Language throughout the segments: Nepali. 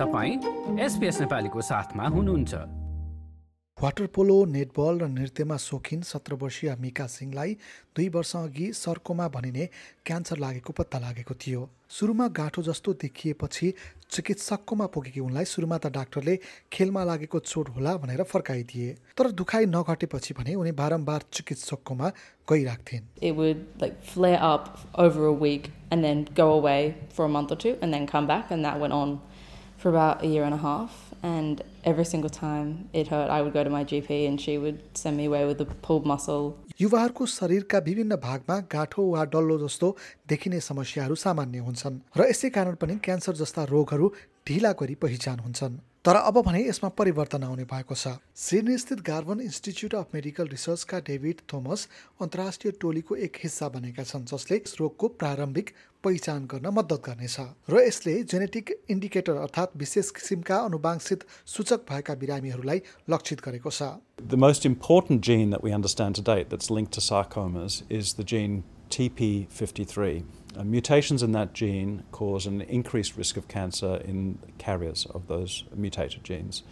तपाईँ एसपिएस नेपालीको साथमा हुनुहुन्छ। वाटर पोलो नेटबल र नृत्यमा सोखिन सत्र वर्षीय मिका सिंहलाई दुई वर्ष अघि सर्कोमा भनिने क्यान्सर लागेको पत्ता लागेको थियो। सुरुमा गाँठो जस्तो देखिएपछि चिकित्सककोमा पुगेकी उनलाई सुरुमा त डाक्टरले खेलमा लागेको चोट होला भनेर फर्काइदिए। तर दुखाइ नघटेपछि भने उनी बारम्बार चिकित्सककोमा गइराख्थिन्। It would like flare up over a week and then go away for a month or two and then come back, and that went on for about a year and a half. And every single time it hurt, I would go to my GP and she would send me away with a pulled muscle. युवाहरूको शरीरका विभिन्न भागमा गाँठो वा डल्लो जस्तो देखिने समस्याहरू सामान्य हुन्छन् र यसै कारण पनि क्यान्सर जस्ता रोगहरू ढिला गरी पहिचान हुन्छन् तर अब भने यसमा परिवर्तन आउने भएको छ। सिडनी स्थित गार्वन इन्स्टिच्युट अफ मेडिकल रिसर्चका डेभिड थोमस अन्तर्राष्ट्रिय टोलीको एक हिस्सा बनेका छन् जसले रोगको प्रारम्भिक पहिचान गर्न मद्दत गर्नेछ। र यसले जेनेटिक इन्डिकेटर अर्थात् विशेष किसिमका अनुवांशित सूचक भएका बिरामीहरूलाई लक्षित गरेको छ। The most important gene that we understand to date that's linked to sarcomas is the gene TP53. Uh, mutations in that gene cause an increased risk of cancer in carriers of those mutated genes.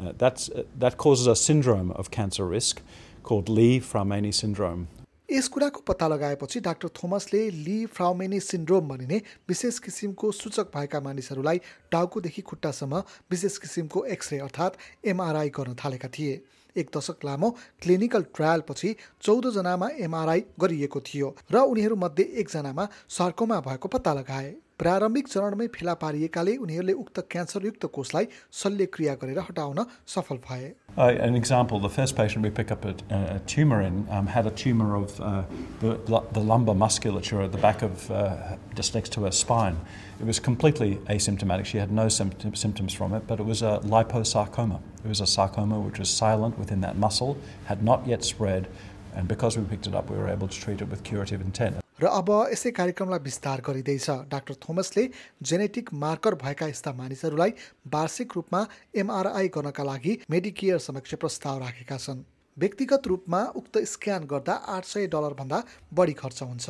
Uh, that's, uh, that causes a syndrome of cancer risk called Lee-Fraumeni syndrome. यस कुराको पत्ता लगाएपछि डाक्टर थोमसले ली फ्राउमेनी सिन्ड्रोम भनिने विशेष किसिमको सूचक भएका मानिसहरूलाई टाउकोदेखि खुट्टासम्म विशेष किसिमको एक्सरे अर्थात् एमआरआई गर्न थालेका थिए एक दशक लामो क्लिनिकल ट्रायलपछि चौधजनामा एमआरआई गरिएको थियो र उनीहरूमध्ये एकजनामा सर्कोमा भएको पत्ता लगाए। प्रारम्भिक चरणमै फेला पारिएकाले उनीहरूले उक्त क्यान्सरयुक्त कोषलाई शल्यक्रिया गरेर हटाउन सफल भए Uh, an example, the first patient we pick up a, a tumor in um, had a tumor of uh, the, the lumbar musculature at the back of, uh, just next to her spine. It was completely asymptomatic. She had no symptom, symptoms from it, but it was a liposarcoma. It was a sarcoma which was silent within that muscle, had not yet spread, and because we picked it up, we were able to treat it with curative intent. र अब यसै कार्यक्रमलाई विस्तार गरिँदैछ। डाक्टर थोमसले जेनेटिक मार्कर भएका यस्ता मानिसहरूलाई वार्षिक रूपमा एमआरआई गर्नका लागि मेडिकेयर समक्ष प्रस्ताव राखेका छन्। व्यक्तिगत रूपमा उक्त स्क्यान गर्दा आठ सय डलरभन्दा बढी खर्च हुन्छ।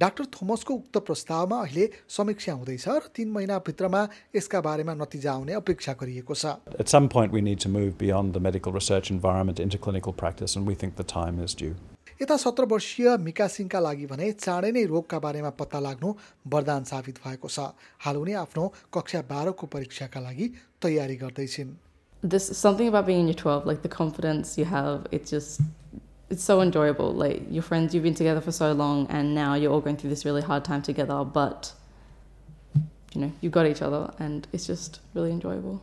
डाक्टर थोमसको उक्त प्रस्तावमा अहिले समीक्षा हुँदैछ र तिन महिनाभित्रमा यसका बारेमा नतिजा आउने अपेक्षा गरिएको छ। Time is due. यता सत्र वर्षीय मिका सिंहका लागि भने चाँडै नै रोगका बारेमा पत्ता लाग्नु वरदान साबित भएको छ हाल उनी आफ्नो कक्षा बाह्रको परीक्षाका लागि तयारी गर्दैछिन् This something about being in your 12, like the confidence you have, it's just it's so enjoyable. Like your friends, you've been together for so long, and now you're all going through this really hard time together. But you know, you've got each other, and it's just really enjoyable.